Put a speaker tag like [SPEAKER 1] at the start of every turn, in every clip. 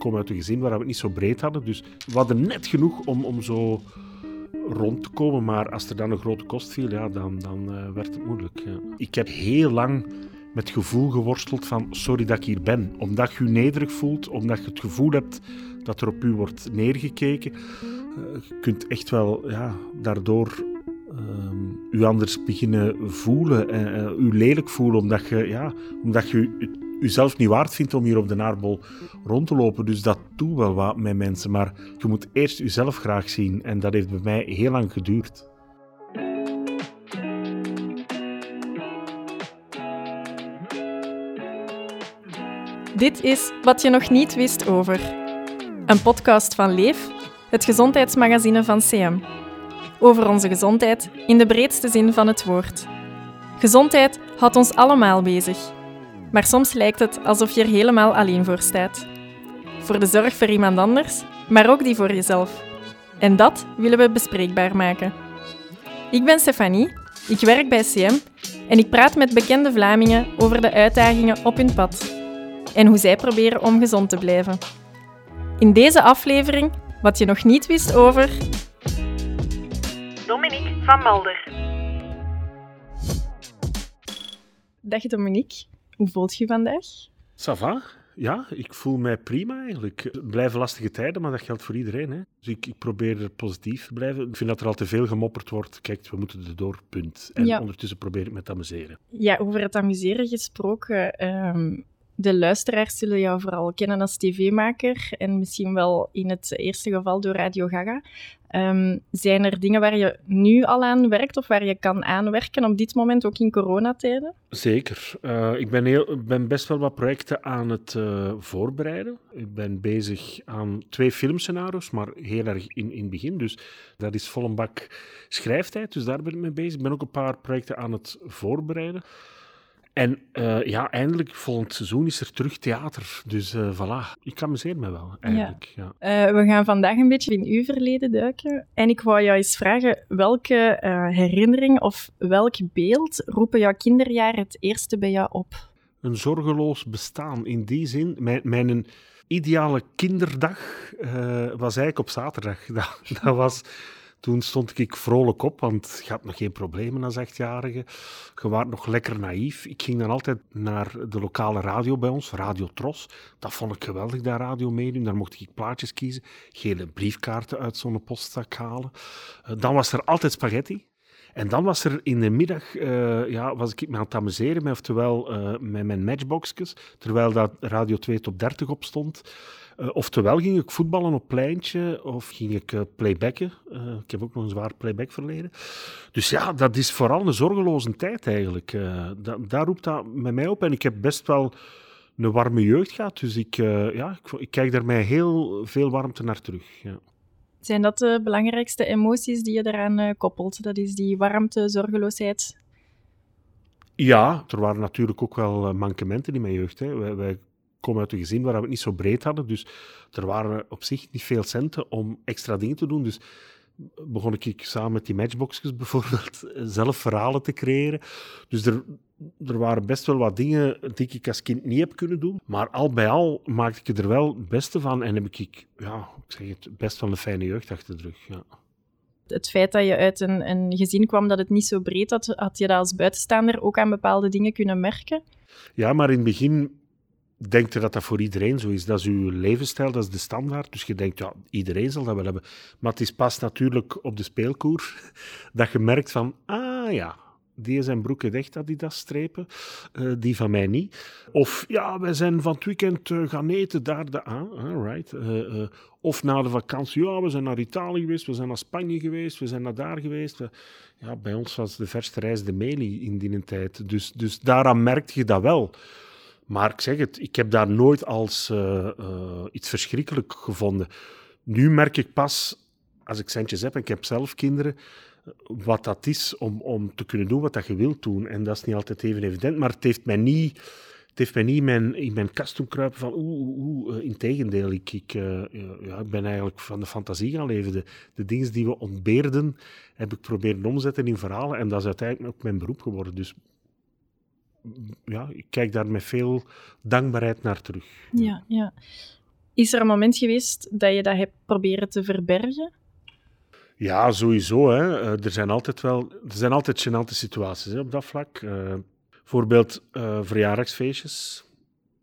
[SPEAKER 1] kom uit een gezin waar we het niet zo breed hadden. Dus we hadden net genoeg om, om zo rond te komen. Maar als er dan een grote kost viel, ja, dan, dan uh, werd het moeilijk. Ja. Ik heb heel lang met gevoel geworsteld van sorry dat ik hier ben. Omdat je je nederig voelt, omdat je het gevoel hebt dat er op u wordt neergekeken. Uh, je kunt echt wel ja, daardoor uh, u anders beginnen voelen en uh, u lelijk voelen, omdat je, ja, omdat je uzelf niet waard vindt om hier op de naarbol rond te lopen. Dus dat doet wel wat met mensen. Maar je moet eerst uzelf graag zien. En dat heeft bij mij heel lang geduurd.
[SPEAKER 2] Dit is Wat je nog niet wist over. Een podcast van Leef, het gezondheidsmagazine van CM. Over onze gezondheid in de breedste zin van het woord. Gezondheid houdt ons allemaal bezig. Maar soms lijkt het alsof je er helemaal alleen voor staat. Voor de zorg voor iemand anders, maar ook die voor jezelf. En dat willen we bespreekbaar maken. Ik ben Stefanie, ik werk bij CM en ik praat met bekende Vlamingen over de uitdagingen op hun pad en hoe zij proberen om gezond te blijven. In deze aflevering wat je nog niet wist over. Dominique van Mulder. Dag Dominique, hoe voelt je vandaag?
[SPEAKER 1] Ça va. Ja, ik voel mij prima eigenlijk. Het blijven lastige tijden, maar dat geldt voor iedereen. Hè. Dus ik, ik probeer er positief te blijven. Ik vind dat er al te veel gemopperd wordt. Kijk, we moeten er door, punt. En ja. ondertussen probeer ik me te amuseren.
[SPEAKER 2] Ja, over het amuseren gesproken. Um, de luisteraars zullen jou vooral kennen als tv-maker en misschien wel in het eerste geval door Radio Gaga. Um, zijn er dingen waar je nu al aan werkt of waar je kan aanwerken op dit moment, ook in coronatijden?
[SPEAKER 1] Zeker. Uh, ik ben, heel, ben best wel wat projecten aan het uh, voorbereiden. Ik ben bezig aan twee filmscenario's, maar heel erg in, in het begin. Dus dat is vol een bak schrijftijd, dus daar ben ik mee bezig. Ik ben ook een paar projecten aan het voorbereiden. En uh, ja, eindelijk, volgend seizoen is er terug theater. Dus uh, voilà, ik amuseer me wel, eigenlijk. Ja.
[SPEAKER 2] ja. Uh, we gaan vandaag een beetje in uw verleden duiken. En ik wou jou eens vragen, welke herinnering of welk beeld roepen jouw kinderjaren het eerste bij jou op?
[SPEAKER 1] Een zorgeloos bestaan. In die zin, mijn, mijn ideale kinderdag was eigenlijk op zaterdag. Dat, dat was toen stond ik vrolijk op, want je had nog geen problemen als achtjarige. Je was nog lekker naïef. Ik ging dan altijd naar de lokale radio bij ons, Radio Tros. Dat vond ik geweldig, dat radio meedoen. Daar mocht ik plaatjes kiezen, gele briefkaarten uit zo'n postzak halen. Eh, dan was er altijd spaghetti. En dan was er in de middag, uh, ja, was ik me aan het amuseren, met, oftewel uh, met mijn matchboxjes, terwijl dat Radio 2 top 30 op stond. Uh, oftewel ging ik voetballen op pleintje of ging ik uh, playbacken. Uh, ik heb ook nog een zwaar playback verleden. Dus ja, dat is vooral een zorgeloze tijd eigenlijk. Da daar roept dat met mij op. En ik heb best wel een warme jeugd gehad. Dus ik, ja, ik, ik, kijk daar mij heel veel warmte naar terug. Ja.
[SPEAKER 2] Zijn dat de belangrijkste emoties die je eraan koppelt? Dat is die warmte, zorgeloosheid?
[SPEAKER 1] Ja, er waren natuurlijk ook wel mankementen in mijn jeugd. Hè. Wij, wij kom uit een gezin waar we het niet zo breed hadden. Dus er waren op zich niet veel centen om extra dingen te doen. Dus begon ik samen met die matchboxjes bijvoorbeeld zelf verhalen te creëren. Dus er, er waren best wel wat dingen die ik als kind niet heb kunnen doen. Maar al bij al maakte ik er wel het beste van en heb ik, ja, ik zeg het, best wel een fijne jeugd achter de rug. Ja.
[SPEAKER 2] Het feit dat je uit een, een gezin kwam dat het niet zo breed had, had je dat als buitenstaander ook aan bepaalde dingen kunnen merken?
[SPEAKER 1] Ja, maar in het begin denkt dat dat voor iedereen zo is. Dat is uw levensstijl, dat is de standaard. Dus je denkt, ja, iedereen zal dat wel hebben. Maar het is pas natuurlijk op de speelkoer dat je merkt van, ah ja, die zijn broeken dicht, Adidas strepen, uh, die van mij niet. Of ja, wij zijn van het weekend uh, gaan eten daar, de, ah, right. Uh, of na de vakantie, ja, we zijn naar Italië geweest, we zijn naar Spanje geweest, we zijn naar daar geweest. ja, bij ons was de verste reis de Meli in die tijd. Dus, dus daaraan merk je dat wel. Maar ik zeg het, ik heb daar nooit als uh, uh, iets verschrikkelijk gevonden. Nu merk ik pas, als ik centjes heb en ik heb zelf kinderen, wat dat is om, om te kunnen doen wat dat je wilt doen. En dat is niet altijd even evident, maar het heeft mij niet, het heeft mij niet in, mijn, kast doen kruipen van oeh, oeh, oeh. Integendeel, ik, ik, ja, ik ben eigenlijk van de fantasie gaan leven. De, de dingen die we ontbeerden, heb ik proberen omzetten in verhalen. En dat is uiteindelijk ook mijn beroep geworden. Dus ja, ik kijk daar met veel dankbaarheid naar terug.
[SPEAKER 2] Ja, ja. Is er een moment geweest dat je dat hebt proberen te verbergen?
[SPEAKER 1] Ja, sowieso. Hè. Eh, er zijn altijd wel er zijn altijd gênante situaties hè, op dat vlak. Uh, bijvoorbeeld uh, verjaardagsfeestjes.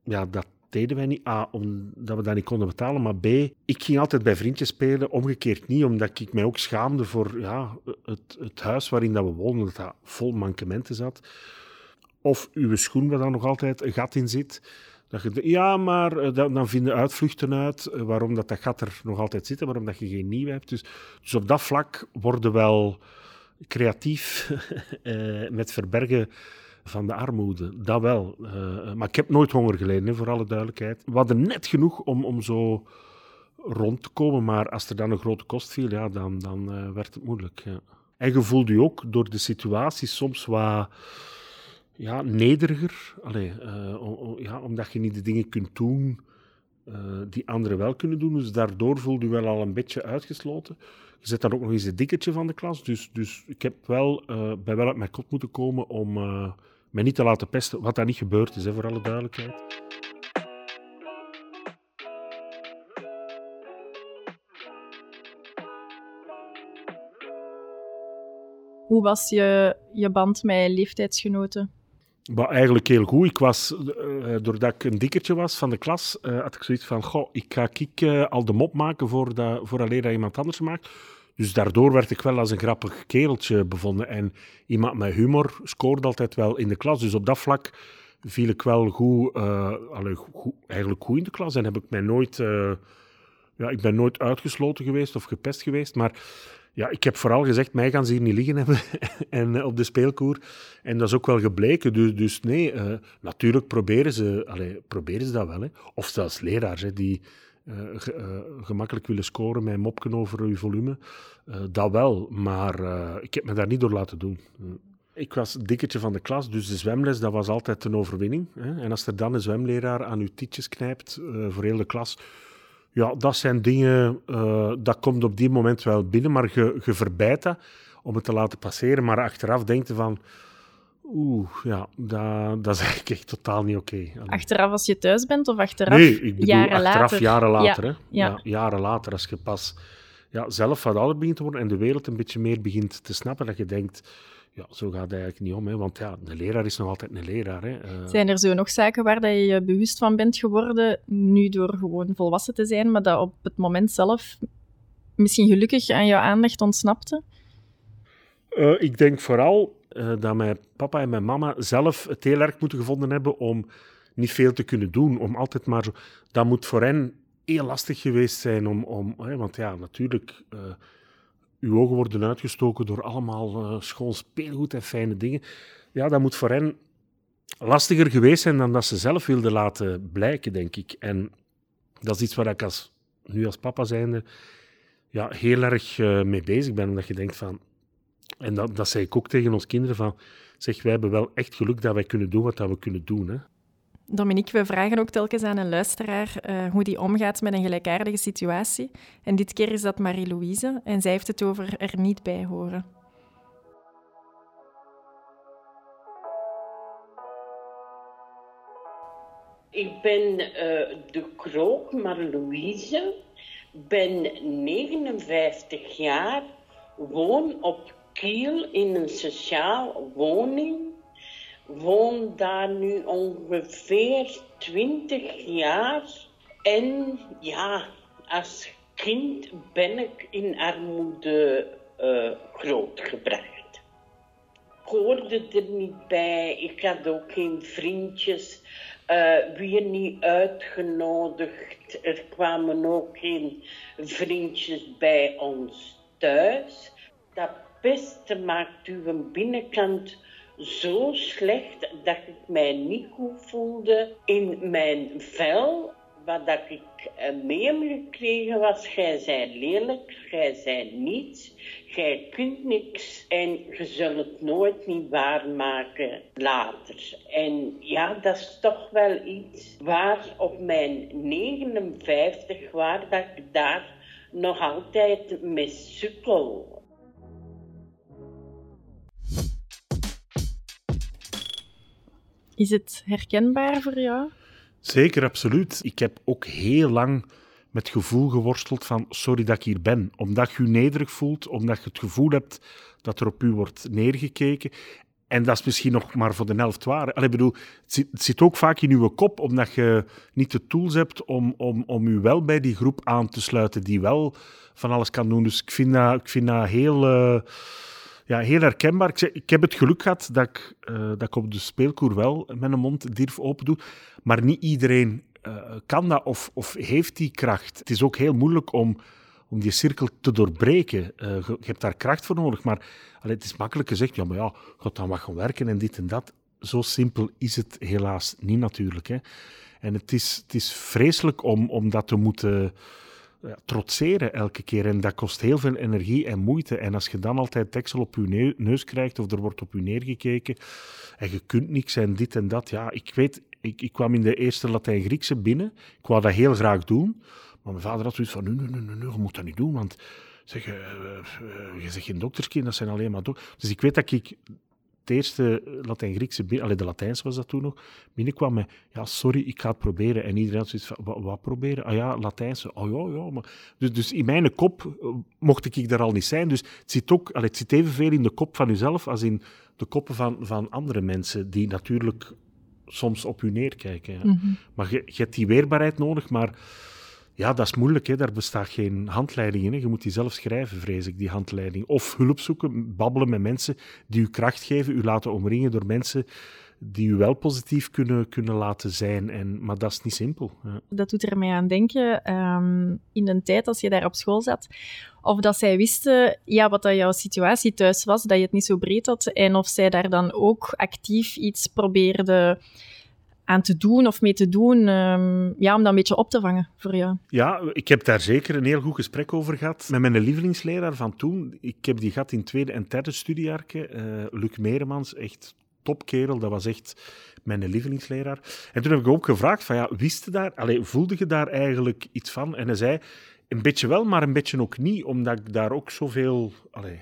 [SPEAKER 1] Ja, dat deden wij niet. A, omdat we dat niet konden betalen. Maar B, ik ging altijd bij vriendjes spelen. Omgekeerd niet, omdat ik mij ook schaamde voor ja, het, het huis waarin dat we woonden. Dat dat vol mankementen zat. Of uw schoen waar dan nog altijd een gat in zit. Dat je, ja, maar eh, dan, vinden uitvluchten uit eh, waarom dat, dat gat er nog altijd zit en waarom dat je geen nieuw hebt. Dus, dus op dat vlak worden wel creatief eh, met verbergen van de armoede. Dat wel. maar ik heb nooit honger geleden, voor alle duidelijkheid. We hadden net genoeg om, om zo rond te komen, maar als er dan een grote kost viel, ja, dan, dan werd het moeilijk. Ja. En je voelde je ook door de situatie soms wat ja, nederiger. Allee, uh, ja, omdat je niet de dingen kunt doen uh, die anderen wel kunnen doen. Dus daardoor voel je wel al een beetje uitgesloten. Je zet dan ook nog eens het dikketje van de klas. Dus, dus ik heb wel, uh, bij wel uit mijn kot moeten komen om mij niet te laten pesten. Wat dat niet gebeurd is, hè, voor alle duidelijkheid.
[SPEAKER 2] Hoe was je, je band met leeftijdsgenoten?
[SPEAKER 1] Maar eigenlijk heel goed. Ik was, uh, doordat ik een dikkertje was van de klas, uh, had ik zoiets van, goh, ik ga ik, uh, al de mop maken voor dat, voor alleen dat iemand anders maakt. Dus daardoor werd ik wel als een grappig kereltje bevonden. En iemand met humor scoorde altijd wel in de klas. Dus op dat vlak viel ik wel goed, goed eigenlijk goed in de klas. En heb ik mij nooit, ja, ik ben nooit uitgesloten geweest of gepest geweest. Maar ja, ik heb vooral gezegd, mij gaan ze hier niet liggen hebben en, uh, op de speelkoer. En dat is ook wel gebleken. Dus, dus nee, uh, natuurlijk proberen ze, proberen ze dat wel. Hè. Of zelfs leraars hè, die ge, gemakkelijk willen scoren met mopken over uw volume. dat wel, maar ik heb me daar niet door laten doen. Ik was dikketje van de klas, dus de zwemles dat was altijd een overwinning. Hè. En als er dan een zwemleraar aan uw tietjes knijpt voor heel de klas ja, dat zijn dingen, uh, dat komt op die moment wel binnen, maar je, je verbijt dat om het te laten passeren. Maar achteraf denkt je van, oeh, ja, dat, dat is eigenlijk echt totaal niet oké. Okay.
[SPEAKER 2] Achteraf als je thuis bent of achteraf
[SPEAKER 1] nee, ik bedoel,
[SPEAKER 2] jaren
[SPEAKER 1] achteraf
[SPEAKER 2] later?
[SPEAKER 1] jaren later.
[SPEAKER 2] Ja,
[SPEAKER 1] hè?
[SPEAKER 2] ja.
[SPEAKER 1] Ja, jaren later, als je pas ja, zelf wat ouder begint te worden en de wereld een beetje meer begint te snappen, dat je denkt, ja, zo gaat het eigenlijk niet om. Hè? Want ja, de leraar is nog altijd een leraar. Hè? Uh...
[SPEAKER 2] Zijn er zo nog zaken waar dat je je bewust van bent geworden, nu door gewoon volwassen te zijn, maar dat op het moment zelf misschien gelukkig aan jouw aandacht ontsnapte?
[SPEAKER 1] Uh, ik denk vooral uh, dat mijn papa en mijn mama zelf het heel erg moeten gevonden hebben om niet veel te kunnen doen. Om altijd maar zo... Dat moet voor hen heel lastig geweest zijn om... om hè, want ja, natuurlijk uw ogen worden uitgestoken door allemaal uh, schoon speelgoed en fijne dingen. Ja, dat moet voor hen lastiger geweest zijn dan dat ze zelf wilden laten blijken, denk ik. En dat is iets waar ik als, nu als papa zijnde ja, heel erg uh, mee bezig ben. Omdat je denkt van... En dat, dat zei ik ook tegen ons kinderen van... Zeg, wij hebben wel echt geluk dat wij kunnen doen wat dat we kunnen doen. Hè.
[SPEAKER 2] Dominique, we vragen ook telkens aan een luisteraar uh, hoe die omgaat met een gelijkaardige situatie. En dit keer is dat Marie-Louise en zij heeft het over er niet bij horen.
[SPEAKER 3] Ik ben uh, de krook Marie-Louise, ben 59 jaar, woon op Kiel in een sociaal woning woon daar nu ongeveer 20 jaar. En ja, als kind ben ik in armoede uh, grootgebracht. Ik hoorde er niet bij, ik had ook geen vriendjes, uh, weer niet uitgenodigd. Er kwamen ook geen vriendjes bij ons thuis. Dat beste maakt uw binnenkant zo slecht dat ik mij niet goed voelde in mijn vel. Wat dat ik mee heb gekregen was, jij bent lelijk, jij bent niets, jij kunt niks en je zult het nooit niet waarmaken later. En ja, dat is toch wel iets waar op mijn 59, waar dat ik daar nog altijd mee sukkel.
[SPEAKER 2] Is het herkenbaar voor jou?
[SPEAKER 1] Zeker, absoluut. Ik heb ook heel lang met gevoel geworsteld van sorry dat ik hier ben. Omdat je je nederig voelt, omdat je het gevoel hebt dat er op u wordt neergekeken. En dat is misschien nog maar voor de helft waar. Allee, bedoel, het zit, zit ook vaak in uw kop, omdat je niet de tools hebt om, om, om u wel bij die groep aan te sluiten, die wel van alles kan doen. Dus ik vind dat, ik vind dat heel, uh, ja, heel herkenbaar. Ik, ik heb het geluk gehad dat ik, uh, dat ik op de speelkoer wel mijn mond durf open doen. Maar niet iedereen uh, kan dat of, of heeft die kracht. Het is ook heel moeilijk om om die cirkel te doorbreken. Uh, je, hebt daar kracht voor nodig. Maar allee, het is makkelijk gezegd, ja, maar ja, gaat dan wat gaan werken en dit en dat. Zo simpel is het helaas niet natuurlijk. Hè. En het is, het is vreselijk om, om dat te moeten ja, trotseren elke keer. En dat kost heel veel energie en moeite. En als je dan altijd deksel op je neus krijgt of er wordt op je neergekeken en je kunt niks en dit en dat. Ja, ik weet, ik, ik kwam in de eerste Latijn-Griekse binnen. Ik wou dat heel graag doen. Maar mijn vader had zoiets van, nee, nee, nee, nee, je moet dat niet doen, want zeg, uh, uh, je zegt geen dokterskind, dat zijn alleen maar dokters. Dus ik weet dat ik het eerste Latijn-Griekse, de Latijns was dat toen nog, binnenkwam met, ja, sorry, ik ga het proberen. En iedereen had zoiets van, wat, wat proberen? Ah ja, Latijnse, oh ja, ja. Maar... Dus, dus in mijn kop mocht ik daar al niet zijn. Dus het zit ook, allee, het zit evenveel in de kop van uzelf als in de koppen van, van andere mensen, die natuurlijk soms op u neerkijken. Ja. Mm -hmm. Maar je, je hebt die weerbaarheid nodig, maar ja, dat is moeilijk. Hè. Daar bestaat geen handleiding in. Hè. Je moet die zelf schrijven, vrees ik, die handleiding. Of hulp zoeken, babbelen met mensen die u kracht geven, u laten omringen door mensen die u wel positief kunnen, kunnen laten zijn. En, maar dat is niet simpel.
[SPEAKER 2] Dat doet er mij aan denken, um, in de tijd als je daar op school zat, of dat zij wisten ja, wat dat jouw situatie thuis was, dat je het niet zo breed had, en of zij daar dan ook actief iets probeerden aan te doen of mee te doen, um, ja, om dat een beetje op te vangen voor jou?
[SPEAKER 1] Ja, ik heb daar zeker een heel goed gesprek over gehad met mijn lievelingsleraar van toen. Ik heb die gehad in tweede en derde studiejaarke, uh, Luc Meremans, echt topkerel, dat was echt mijn lievelingsleraar. En toen heb ik ook gevraagd van, ja, wist je daar, allez, voelde je daar eigenlijk iets van? En hij zei, een beetje wel, maar een beetje ook niet, omdat ik daar ook zoveel... Allez,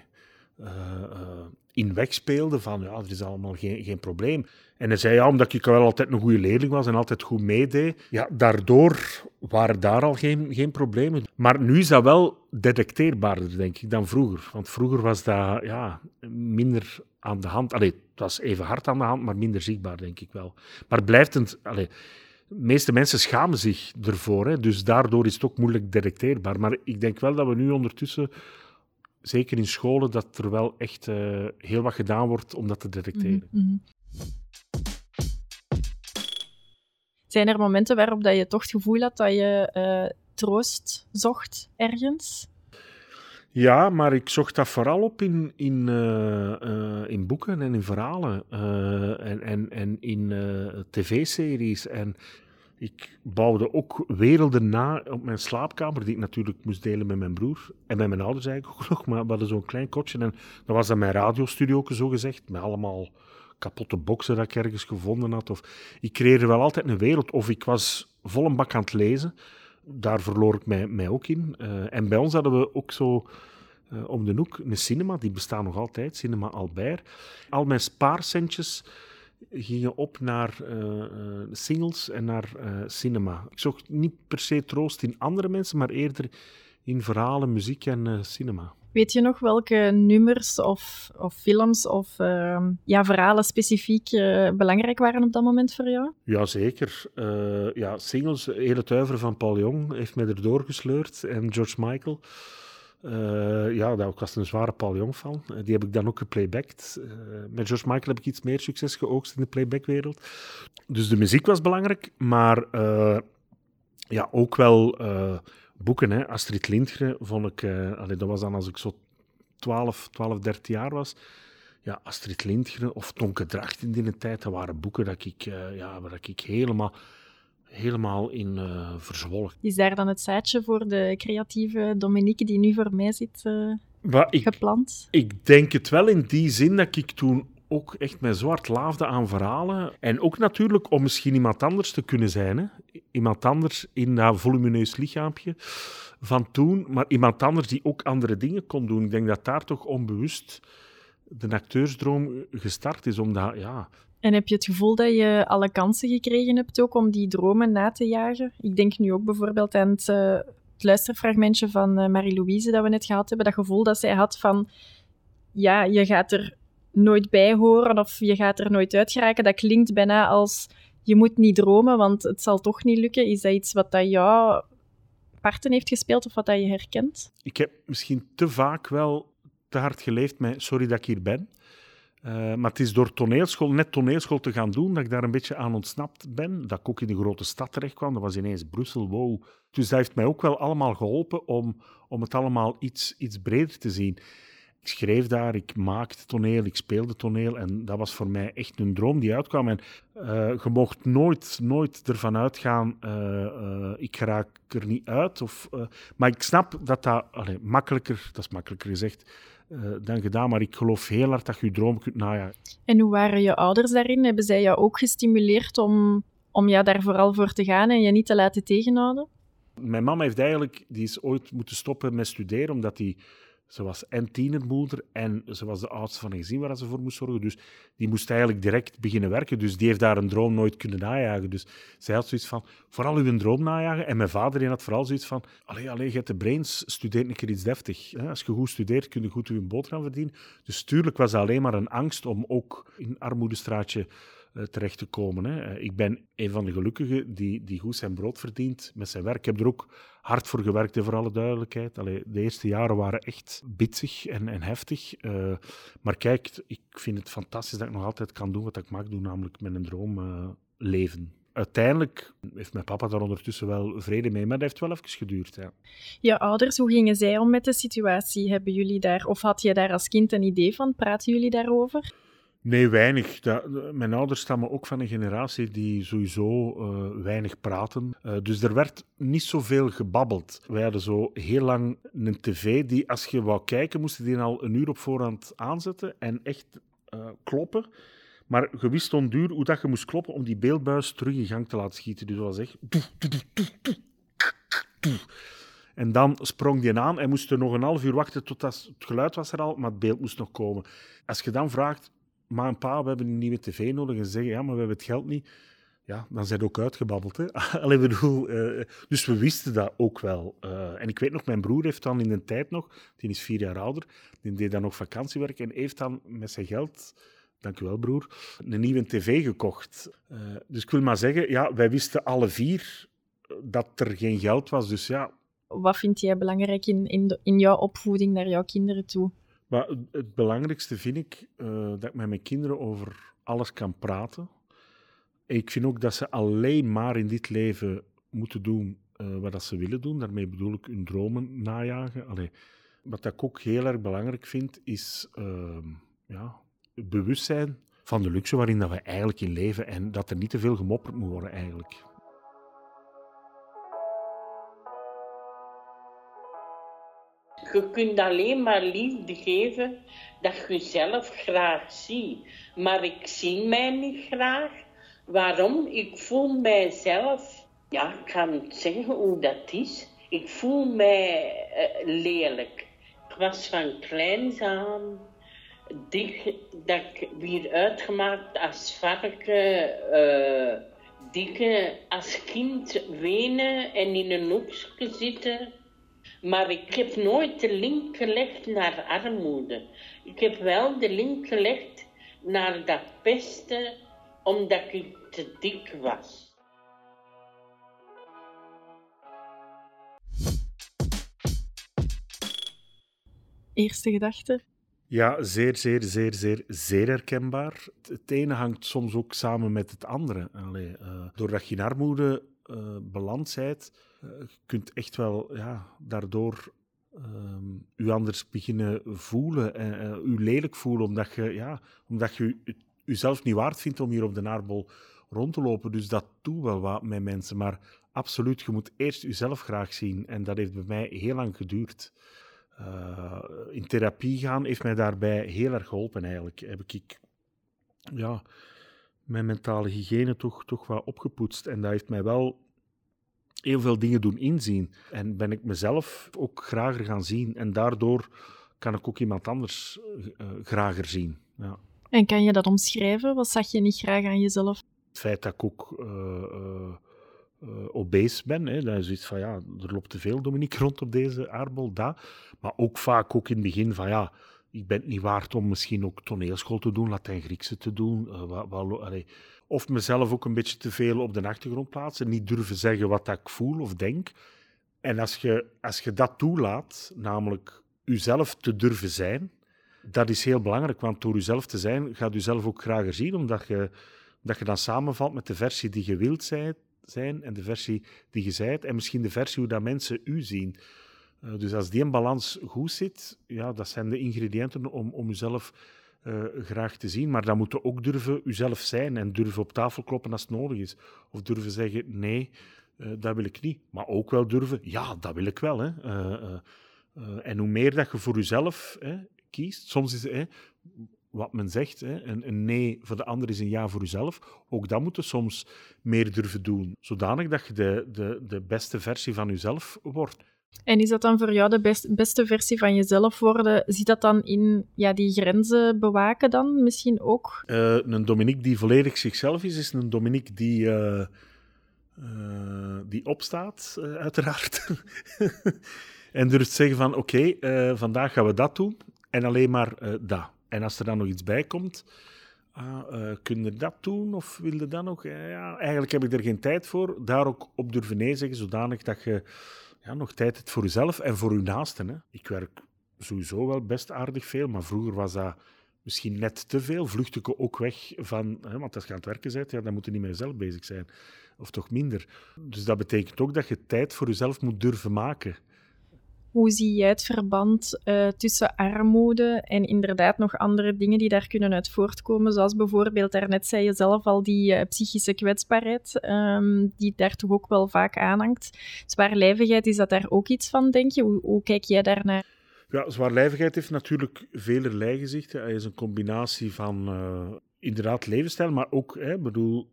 [SPEAKER 1] uh, uh, in wegspeelde van ja, er is allemaal geen, geen probleem. En hij zei ja, omdat ik wel altijd een goede leerling was en altijd goed meedeed, ja, daardoor waren daar al geen, geen problemen. Maar nu is dat wel detecteerbaarder, denk ik, dan vroeger. Want vroeger was dat ja, minder aan de hand. Allee, het was even hard aan de hand, maar minder zichtbaar, denk ik wel. Maar het blijft een... Allee, de meeste mensen schamen zich ervoor, hè, dus daardoor is het ook moeilijk detecteerbaar. Maar ik denk wel dat we nu ondertussen zeker in scholen, dat er wel echt uh, heel wat gedaan wordt om dat te detecteren.
[SPEAKER 2] Mm -hmm. Zijn er momenten waarop dat je toch het gevoel had dat je uh, troost zocht ergens?
[SPEAKER 1] Ja, maar ik zocht dat vooral op in, in, uh, uh, in boeken en in verhalen en, en, en in tv-series. En ik bouwde ook werelden na op mijn slaapkamer, die ik natuurlijk moest delen met mijn broer en met mijn ouders eigenlijk ook nog. Maar we hadden zo'n klein kotje en dat was dan mijn radiostudio, zo gezegd, met allemaal kapotte boksen dat ik ergens gevonden had. Of, ik creëerde wel altijd een wereld, of ik was vol een bak aan het lezen. Daar verloor ik mij, mij ook in. Uh, en bij ons hadden we ook zo uh, om de hoek een cinema, die bestaat nog altijd, Cinema Albert. Al mijn spaarcentjes gingen op naar uh, singles en naar uh, cinema. Ik zocht niet per se troost in andere mensen, maar eerder in verhalen, muziek en cinema.
[SPEAKER 2] Weet je nog welke nummers of, of films of ehm, ja, verhalen specifiek belangrijk waren op dat moment voor jou?
[SPEAKER 1] Jazeker. ja, singles, Hele Tuiver van Paul Jong heeft mij erdoor gesleurd en George Michael. Uh, ja, daar was een zware Paul Jong van. Uh, die heb ik dan ook geplaybacked. Uh, met George Michael heb ik iets meer succes geoogst in de playbackwereld. Dus de muziek was belangrijk, maar ja, ook wel boeken. Hè. Astrid Lindgren vond ik... Dat was dan als ik zo 12, 12 13 jaar was. Ja, Astrid Lindgren of Tonke Dracht in die tijd, dat waren boeken dat ik, ja, waar ik helemaal helemaal in uh, verzwolgen.
[SPEAKER 2] Is daar dan het zaadje voor de creatieve Dominique die nu voor mij zit uh, ik, geplant?
[SPEAKER 1] Ik denk het wel in die zin dat ik toen ook echt mijn zwart laafde aan verhalen. En ook natuurlijk om misschien iemand anders te kunnen zijn. Hè? Iemand anders in dat volumineus lichaampje van toen, maar iemand anders die ook andere dingen kon doen. Ik denk dat daar toch onbewust de acteursdroom gestart is. Omdat, ja,
[SPEAKER 2] En heb je het gevoel dat je alle kansen gekregen hebt ook om die dromen na te jagen? Ik denk nu ook bijvoorbeeld aan het, eh, het luisterfragmentje van eh, Marie-Louise dat we net gehad hebben. Dat gevoel dat zij had van, ja, je gaat er nooit bij horen of je gaat er nooit uit geraken. Dat klinkt bijna als, je moet niet dromen, want het zal toch niet lukken. Is dat iets wat dat jou parten heeft gespeeld of wat dat je herkent?
[SPEAKER 1] ik heb misschien te vaak wel te hard geleefd met sorry dat ik hier ben. Eh, maar het is door toneelschool, net toneelschool te gaan doen, dat ik daar een beetje aan ontsnapt ben. Dat ik ook in de grote stad terecht kwam. Dat was ineens Brussel, wow. Dus dat heeft mij ook wel allemaal geholpen om, om het allemaal iets, iets breder te zien. Ik schreef daar, ik maakte toneel, ik speelde toneel. En dat was voor mij echt een droom die uitkwam. En eh, je mocht nooit, nooit ervan uitgaan, eh, ik raak er niet uit. Of, maar ik snap dat dat allee, makkelijker, dat is makkelijker gezegd dan gedaan. Maar ik geloof heel hard dat je je droom kunt najagen.
[SPEAKER 2] En hoe waren je ouders daarin? Hebben zij jou ook gestimuleerd om, om jou daar vooral voor te gaan en je niet te laten tegenhouden?
[SPEAKER 1] Mijn mama heeft eigenlijk, die is ooit moeten stoppen met studeren, omdat die, ze was en tienermoeder en ze was de oudste van een gezin waar ze voor moest zorgen. Dus die moest eigenlijk direct beginnen werken. Dus die heeft daar een droom nooit kunnen najagen. Dus zij had zoiets van, vooral uw droom najagen. En mijn vader die had vooral zoiets van, allee, allee, je de brains, studeer een keer iets deftig. Als je goed studeert, kun je goed je boterham verdienen. Dus tuurlijk was dat alleen maar een angst om ook in armoedestraatje terecht te komen. Hè. Eh, Ik ben een van de gelukkigen die, die goed zijn brood verdient met zijn werk. Ik heb er ook hard voor gewerkt, voor alle duidelijkheid. De eerste jaren waren echt bitsig en, en heftig. Eh, maar kijk, ik vind het fantastisch dat ik nog altijd kan doen wat ik mag doen, namelijk een droom eh, leven. Uiteindelijk heeft mijn papa daar ondertussen wel vrede mee, maar dat heeft wel even geduurd. Ja.
[SPEAKER 2] Je ouders, hoe gingen zij om met de situatie? Hebben jullie daar, of had je daar als kind een idee van? Praten jullie daarover?
[SPEAKER 1] Nee, weinig. Mijn ouders stammen ook van een generatie die sowieso eh, weinig praten. Eh, dus er werd niet zoveel gebabbeld. Wij hadden zo heel lang een tv die, als je wou kijken, moest je die al een uur op voorhand aanzetten en echt eh, kloppen. Maar je wist onduur hoe dat je moest kloppen om die beeldbuis terug in gang te laten schieten. Dus dat was echt... En dan sprong die aan en moest er nog een half uur wachten tot dat, het geluid was er al, maar het beeld moest nog komen. Als je dan vraagt, maar een pa, we hebben een nieuwe tv nodig, en ze zeggen, ja, maar we hebben het geld niet. Ja, dan zijn ook uitgebabbeld. Hè? Bedoel, eh, dus we wisten dat ook wel. Eh, en ik weet nog, mijn broer heeft dan in de tijd nog, die is vier jaar ouder, die deed dan nog vakantiewerk en heeft dan met zijn geld, dank u wel broer, een nieuwe tv gekocht. Eh, dus ik wil maar zeggen, ja, wij wisten alle vier dat er geen geld was. Dus ja,
[SPEAKER 2] Wat vind jij belangrijk in, in, in jouw opvoeding naar jouw kinderen toe?
[SPEAKER 1] Maar het- belangrijkste vind ik eh, dat ik met mijn kinderen over alles kan praten. Ik vind ook dat ze alleen maar in dit leven moeten doen eh, wat dat ze willen doen. Daarmee bedoel ik hun dromen najagen. Allee, wat ik ook heel erg belangrijk vind, is ehm, ja, het bewustzijn van de luxe waarin dat we eigenlijk in leven en dat er niet te veel gemopperd moet worden eigenlijk.
[SPEAKER 3] Je kunt alleen maar liefde geven dat je jezelf graag ziet. Maar ik zie mij niet graag. Waarom? Ik voel mijzelf, ja, ik niet zeggen hoe dat is. Ik voel mij eh, lelijk. Ik was van kleins aan dik, dat ik weer uitgemaakt als varken, eh, dikke, als kind wenen en in een hoekje zitten. Maar ik heb nooit de link gelegd naar armoede. Ik heb wel de link gelegd naar dat pesten, omdat ik te dik was.
[SPEAKER 2] Eerste gedachte?
[SPEAKER 1] Ja, zeer, zeer, zeer, zeer, zeer herkenbaar. Het- ene hangt soms ook samen met het andere. Allee, eh, doordat je in armoede eh beland eh, je kunt echt wel ja, daardoor ehm u anders beginnen voelen en eh, u lelijk voelen, omdat je, ja, omdat je uzelf niet waard vindt om hier op de naarbol rond te lopen. Dus dat doet wel wat met mensen. Maar absoluut, je moet eerst uzelf graag zien. En dat heeft bij mij heel lang geduurd. In therapie gaan heeft mij daarbij heel erg geholpen eigenlijk. Heb ik ja, mijn mentale hygiëne toch, toch wat opgepoetst. En dat heeft mij wel heel veel dingen doen inzien. En ben ik mezelf ook grager gaan zien. En daardoor kan ik ook iemand anders uh, grager zien. Ja.
[SPEAKER 2] En kan je dat omschrijven? Wat zag je niet graag aan jezelf?
[SPEAKER 1] Het feit dat ik ook uh, obese ben, hè, dat is iets van ja, er loopt te veel Dominique rond op deze aardbol, dat. Maar ook vaak ook in het begin van ja, ik ben het niet waard om misschien ook toneelschool te doen, Latijn-Griekse te doen. Uh, wat, of mezelf ook een beetje te veel op de achtergrond plaatsen, niet durven zeggen wat ik voel of denk. En als je, als je dat toelaat, namelijk jezelf te durven zijn, dat is heel belangrijk, want door jezelf te zijn, gaat je zelf ook graag zien, omdat je, dat je dan samenvalt met de versie die je wilt zijn en de versie die je zijt, en misschien de versie hoe dat mensen u zien. Uh, dus als die balans goed zit, ja, dat zijn de ingrediënten om, om jezelf uh, graag te zien. Maar dan moet je ook durven jezelf zijn en durven op tafel kloppen als het nodig is. Of durven zeggen, nee, uh, dat wil ik niet. Maar ook wel durven, ja, dat wil ik wel. Hè. en hoe meer dat je voor jezelf hè, kiest, soms is hè, wat men zegt, hè, een, een, nee voor de ander is een ja voor jezelf. Ook dat moet je soms meer durven doen, zodanig dat je de, de, de beste versie van jezelf wordt.
[SPEAKER 2] En is dat dan voor jou de best, beste versie van jezelf worden? Zit dat dan in ja, die grenzen bewaken dan misschien ook?
[SPEAKER 1] Uh, een Dominique die volledig zichzelf is, is een Dominique die, uh, uh, die opstaat, uiteraard. en durft zeggen van oké, vandaag gaan we dat doen en alleen maar dat. En als er dan nog iets bij komt, ah, kun je dat doen of wil je dat nog? ja, eigenlijk heb ik er geen tijd voor. Daar ook op durven nee zeggen, zodanig dat je ja, nog tijd hebt voor jezelf en voor je naasten. Hè. Ik werk sowieso wel best aardig veel, maar vroeger was dat misschien net te veel. Vlucht ik ook weg van, hè, want als je aan het werken bent, ja, dan moet je niet met jezelf bezig zijn. Of toch minder. Dus dat betekent ook dat je tijd voor jezelf moet durven maken.
[SPEAKER 2] Hoe zie jij het verband uh, tussen armoede en inderdaad nog andere dingen die daar kunnen uit voortkomen? Zoals bijvoorbeeld, daarnet zei je zelf al, die uh, psychische kwetsbaarheid, um, die daar toch ook wel vaak aanhangt. Zwaarlijvigheid, is dat daar ook iets van, denk je? Hoe, kijk jij daarnaar?
[SPEAKER 1] Ja, zwaarlijvigheid heeft natuurlijk velerlei gezichten. Hij is een combinatie van uh, inderdaad levensstijl, maar ook, hè, bedoel,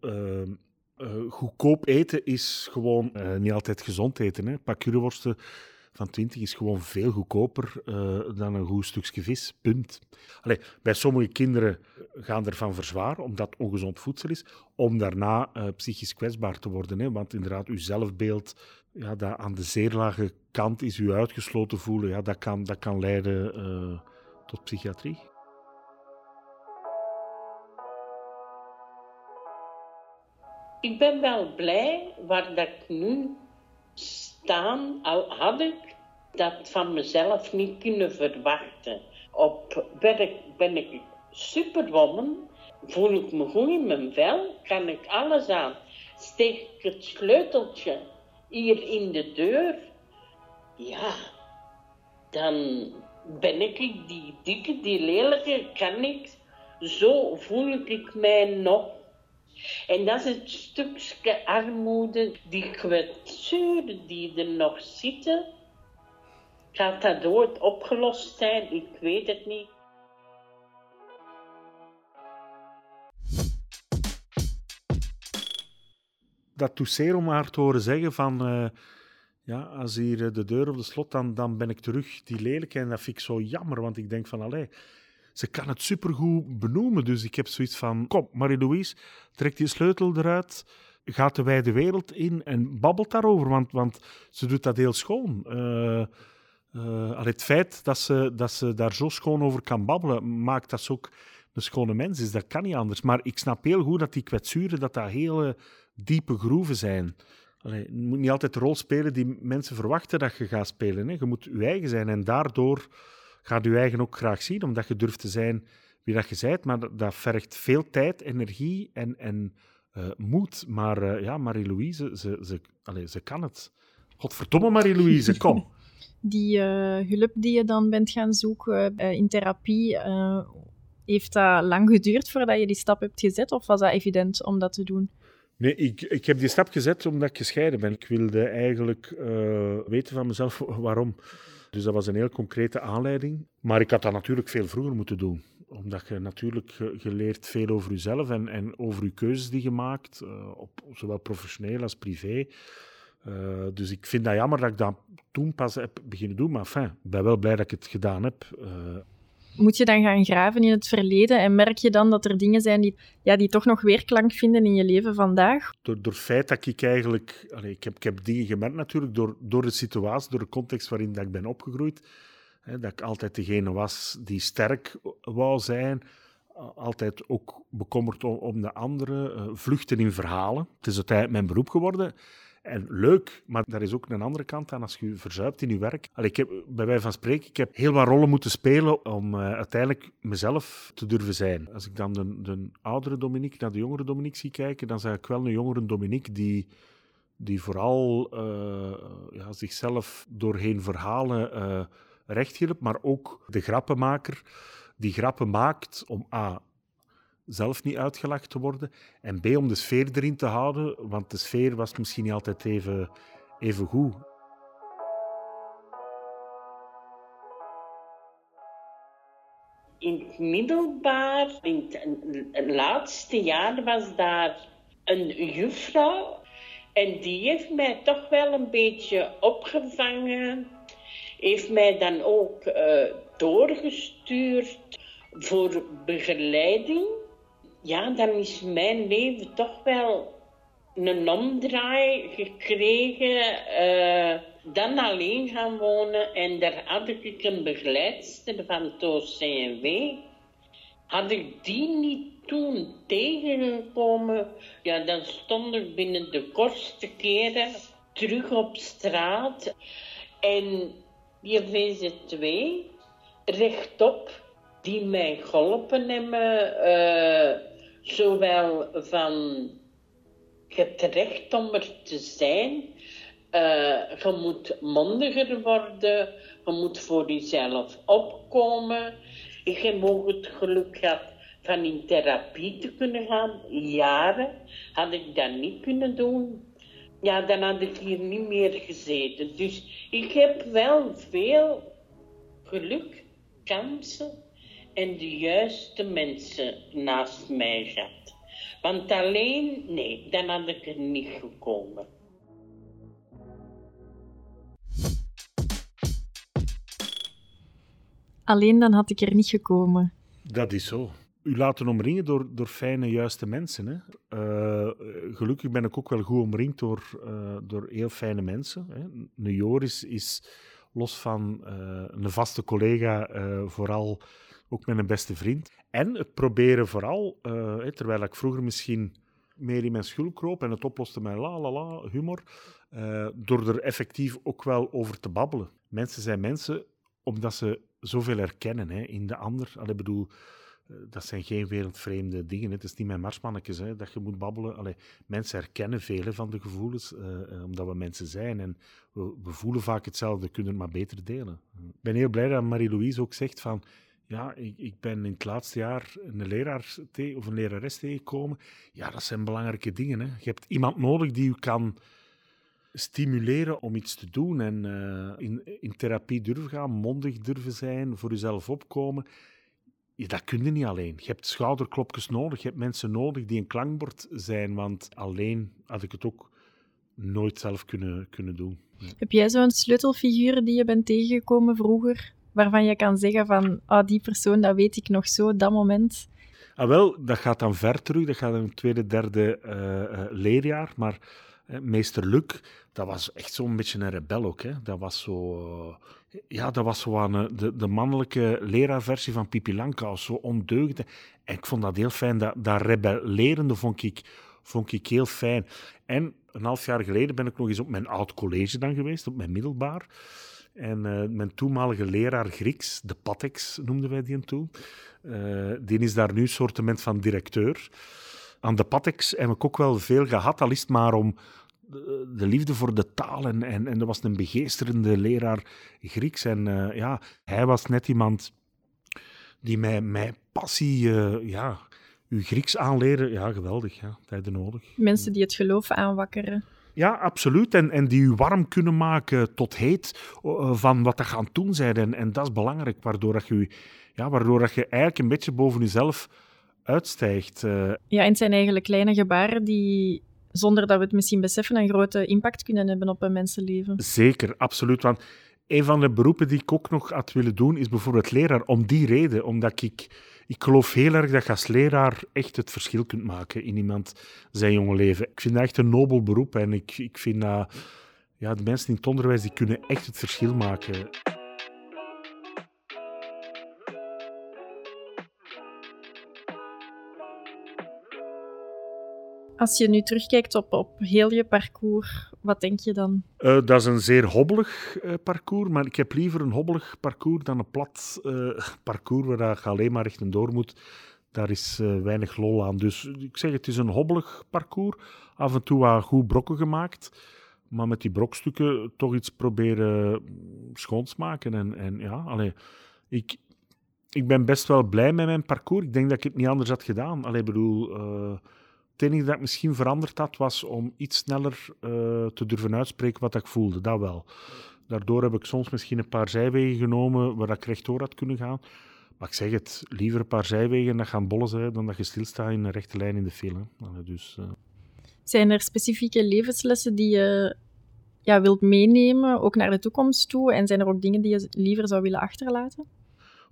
[SPEAKER 1] goedkoop eten is gewoon niet altijd gezond eten. Hè. Curryworsten van 20 is gewoon veel goedkoper uh, dan een goed stukje vis. Punt. Allee, bij sommige kinderen gaan ervan verzwaren, omdat ongezond voedsel is, om daarna uh, psychisch kwetsbaar te worden. Hè? Want inderdaad, uw zelfbeeld, ja, dat aan de zeer lage kant is u uitgesloten voelen, ja, dat, kan, dat kan leiden uh, tot psychiatrie.
[SPEAKER 3] Ik ben wel blij waar dat ik nu staan, had ik dat van mezelf niet kunnen verwachten. Op werk ben ik superwoman, voel ik me goed in mijn vel, kan ik alles aan. Steek ik het sleuteltje hier in de deur, ja, dan ben ik die dikke, die lelijke, kan ik. Zo voel ik mij nog en dat is het stukje armoede, die kwetsuren die er nog zitten. Gaat dat ooit opgelost zijn? Ik weet het niet.
[SPEAKER 1] Dat doet om haar te horen zeggen van... Uh, ja, als hier eh, de deur op de slot, dan, dan ben ik terug die lelijke. En dat vind ik zo jammer, want ik denk van... Allee, ze kan het supergoed benoemen. Dus ik heb zoiets van: kom, Marie-Louise, trek die sleutel eruit. Gaat de wijde wereld in en babbelt daarover, want, want ze doet dat heel schoon. Uh, het feit dat ze, dat ze daar zo schoon over kan babbelen, maakt dat ze ook een schone mens is. Dat kan niet anders. Maar ik snap heel goed dat die kwetsuren dat dat hele diepe groeven zijn. Je moet niet altijd de rol spelen die mensen verwachten dat je gaat spelen. Hè. Je moet je eigen zijn en daardoor gaat je eigen ook graag zien, omdat je durft te zijn wie dat je bent. Maar dat, dat vergt veel tijd, energie en, en uh, moed. Maar uh, ja, Marie-Louise, ze, ze, allez, ze kan het. Godverdomme, Marie-Louise, kom.
[SPEAKER 2] Die uh, hulp die je dan bent gaan zoeken in therapie, heeft dat lang geduurd voordat je die stap hebt gezet? Of was dat evident om dat te doen?
[SPEAKER 1] Nee, ik, ik heb die stap gezet omdat ik gescheiden ben. Ik wilde eigenlijk weten van mezelf waarom. Dus dat was een heel concrete aanleiding. Maar ik had dat natuurlijk veel vroeger moeten doen. Omdat je natuurlijk geleerd veel over jezelf en, en over je keuzes die je maakt, uh, op, zowel professioneel als privé. Uh, dus ik vind dat jammer dat ik dat toen pas heb beginnen doen. Maar ik ben wel blij dat ik het gedaan heb. Uh,
[SPEAKER 2] moet je dan gaan graven in het verleden en merk je dan dat er dingen zijn die, ja, die toch nog weerklank vinden in je leven vandaag?
[SPEAKER 1] Door, door het feit dat ik eigenlijk... Ik, heb, ik heb dingen gemerkt natuurlijk door, door de situatie, door de context waarin dat ik ben opgegroeid. Hè, dat ik altijd degene was die sterk wou zijn. Altijd ook bekommerd om, de anderen. Uh, vluchten in verhalen. Het is uiteindelijk mijn beroep geworden. En leuk, maar daar is ook een andere kant aan als je verzuipt in je werk. Allee, ik heb, bij wijze van spreken, ik heb heel wat rollen moeten spelen om uh, uiteindelijk mezelf te durven zijn. Als ik dan de, de oudere Dominique naar de jongere Dominique zie kijken, dan zeg ik wel een jongere Dominique die, die vooral uh, ja, zichzelf doorheen verhalen uh, recht hielp, maar ook de grappenmaker die grappen maakt om A zelf niet uitgelachen te worden. En B, om de sfeer erin te houden, want de sfeer was misschien niet altijd even, even goed.
[SPEAKER 3] In het middelbaar, in het laatste jaar, was daar een juffrouw. En die heeft mij toch wel een beetje opgevangen. Heeft mij dan ook uh, doorgestuurd voor begeleiding ja, dan is mijn leven toch wel een omdraai gekregen. Uh, dan alleen gaan wonen en daar had ik een begeleidster van Toos CNW. Had ik die niet toen tegengekomen, ja, dan stond ik binnen de kortste keren terug op straat. En die VZ2 rechtop, die mij geholpen hebben. Uh, zowel van recht om er te zijn, uh, je moet mondiger worden, je moet voor jezelf opkomen. Heb ook het geluk gehad van in therapie te kunnen gaan, jaren. Had ik dat niet kunnen doen, ja, dan had ik hier niet meer gezeten. Dus ik heb wel veel geluk, kansen en de juiste mensen naast mij gehad. Want alleen, nee, dan had ik er niet gekomen.
[SPEAKER 2] Alleen dan had ik er niet gekomen.
[SPEAKER 1] Dat is zo. U laten omringen door, door fijne, juiste mensen. Hè? Uh, gelukkig ben ik ook wel goed omringd door, uh, door heel fijne mensen. Hè? Een Joris is los van uh, een vaste collega vooral ook met een beste vriend. En het proberen vooral, uh, terwijl ik vroeger misschien meer in mijn schuld kroop en het oploste met la la la humor, uh, door er effectief ook wel over te babbelen. Mensen zijn mensen omdat ze zoveel herkennen hè, in de ander. Allee, bedoel, uh, dat zijn geen wereldvreemde dingen. Hè. Het is niet mijn marsmannetjes hè, dat je moet babbelen. Allee, mensen herkennen vele van de gevoelens, omdat we mensen zijn. En we, we, voelen vaak hetzelfde, kunnen het maar beter delen. Ik ben heel blij dat Marie-Louise ook zegt van ja, ik, ik, ben in het laatste jaar een leraar of een lerares tegengekomen. Ja, dat zijn belangrijke dingen. Hè. Je hebt iemand nodig die u kan stimuleren om iets te doen en uh, in, in therapie durven gaan, mondig durven zijn, voor jezelf opkomen. Dat kun je niet alleen. Je hebt schouderklopjes nodig, je hebt mensen nodig die een klankbord zijn, want alleen had ik het ook nooit zelf kunnen, kunnen doen.
[SPEAKER 2] Heb jij zo'n sleutelfiguur die je bent tegengekomen vroeger, waarvan je kan zeggen van, oh, die persoon, dat weet ik nog zo, dat moment?
[SPEAKER 1] Ah, wel, dat gaat dan ver terug. Dat gaat in het tweede, derde uh, leerjaar. Maar uh, meester Luc, dat was echt zo'n beetje een rebel ook. Hè. Dat was zo... ja, dat was zo de, de mannelijke leraarversie van Pipi Langkous. Zo ondeugend. En ik vond dat heel fijn. Dat, dat rebellerende vond ik, vond ik heel fijn. En een half jaar geleden ben ik nog eens op mijn oud college dan geweest, op mijn middelbaar. En uh, mijn toenmalige leraar Grieks, de Patex noemden wij die toen, uh, die is daar nu soortement van directeur. Aan de Patex heb ik ook wel veel gehad, al is het maar om de, liefde voor de taal. En, en, dat was een begeesterende leraar Grieks. En ja, hij was net iemand die mij, mij passie, ja, uw Grieks aanleren. Ja, geweldig, ja, tijden nodig.
[SPEAKER 2] Mensen die het geloof aanwakkeren.
[SPEAKER 1] Ja, absoluut. En, en die u warm kunnen maken tot heet uh, van wat dat gaan doen zijn. En, en dat is belangrijk, waardoor, dat je, ja, waardoor dat je eigenlijk een beetje boven jezelf uitstijgt. Uh.
[SPEAKER 2] Ja, en het zijn eigenlijk kleine gebaren die zonder dat we het misschien beseffen, een grote impact kunnen hebben op een mensenleven.
[SPEAKER 1] Zeker, absoluut. Want een van de beroepen die ik ook nog had willen doen, is bijvoorbeeld leraar. Om die reden, omdat ik... Ik geloof heel erg dat je als leraar echt het verschil kunt maken in iemand zijn jonge leven. Ik vind dat echt een nobel beroep en ik, ik vind dat... Ja, de mensen in het onderwijs die kunnen echt het verschil maken.
[SPEAKER 2] Als je nu terugkijkt op, op heel je parcours, wat denk je dan?
[SPEAKER 1] Uh, dat is een zeer hobbelig uh, parcours, maar ik heb liever een hobbelig parcours dan een plat uh, parcours waar je alleen maar rechtdoor moet. Daar is weinig lol aan. Dus ik zeg, het is een hobbelig parcours. Af en toe wat goed brokken gemaakt, maar met die brokstukken toch iets proberen schoonsmaken. En, en ja, ik, ik ben best wel blij met mijn parcours. Ik denk dat ik het niet anders had gedaan. Allee, bedoel het enige dat ik misschien veranderd had, was om iets sneller uh, te durven uitspreken wat ik voelde. Dat wel. Daardoor heb ik soms misschien een paar zijwegen genomen waar ik rechtdoor had kunnen gaan. Maar ik zeg het, liever een paar zijwegen dat gaan bollen zijn dan dat je stilstaat in een rechte lijn in de film. Dus, uh...
[SPEAKER 2] Zijn er specifieke levenslessen die je ja, wilt meenemen, ook naar de toekomst toe? En zijn er ook dingen die je liever zou willen achterlaten?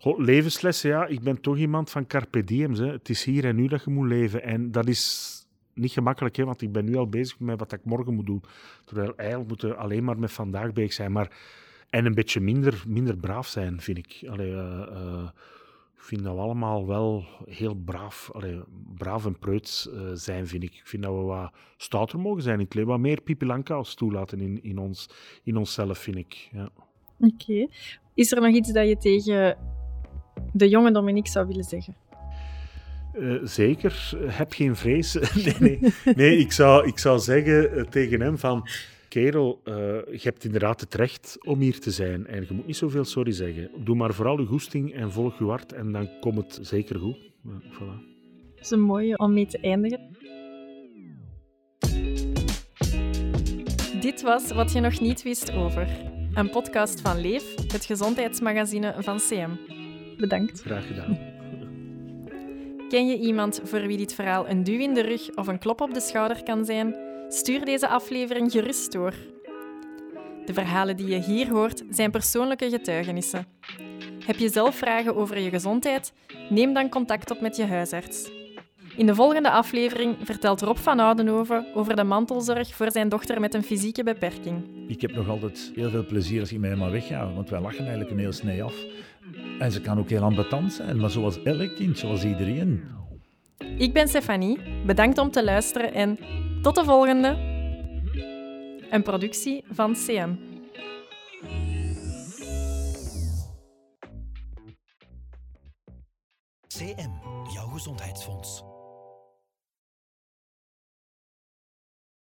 [SPEAKER 1] Levenslessen, ja. Ik ben toch iemand van carpe diem. Het is hier en nu dat je moet leven. En dat is niet gemakkelijk, hè, want ik ben nu al bezig met wat ik morgen moet doen. Terwijl eigenlijk moeten alleen maar met vandaag bezig zijn. Maar, en een beetje minder, minder braaf zijn, vind ik. Allee, uh, uh, ik vind dat we allemaal wel heel braaf, braaf en preuts uh, zijn, vind ik. Ik vind dat we wat stouter mogen zijn in het. Wat meer Pipi toelaten in, in, ons, in onszelf, vind ik. Ja.
[SPEAKER 2] Oké. Is er nog iets dat je tegen de jonge Dominique zou willen zeggen?
[SPEAKER 1] Uh, zeker, heb geen vrees. nee, nee. nee ik, zou, ik zou zeggen uh, tegen hem van... Kerel, uh, je hebt inderdaad het recht om hier te zijn. En je moet niet zoveel sorry zeggen. Doe maar vooral je goesting en volg je hart. En dan komt het zeker goed. voilà.
[SPEAKER 2] Dat is een mooie om mee te eindigen. Dit was Wat je nog niet wist over. Een podcast van Leef, het gezondheidsmagazine van CM. Bedankt.
[SPEAKER 1] Graag gedaan.
[SPEAKER 2] Ken je iemand voor wie dit verhaal een duw in de rug of een klop op de schouder kan zijn? Stuur deze aflevering gerust door. De verhalen die je hier hoort zijn persoonlijke getuigenissen. Heb je zelf vragen over je gezondheid? Neem dan contact op met je huisarts. In de volgende aflevering vertelt Rob van Oudenhoven over de mantelzorg voor zijn dochter met een fysieke beperking.
[SPEAKER 4] Ik heb nog altijd heel veel plezier als ik met hem wegga, want wij lachen eigenlijk een heel snee af. En ze kan ook heel ambetant zijn, maar zoals elk kind, zoals iedereen.
[SPEAKER 2] Ik ben Stefanie, bedankt om te luisteren en tot de volgende. Een productie van CM.
[SPEAKER 5] CM, jouw gezondheidsfonds.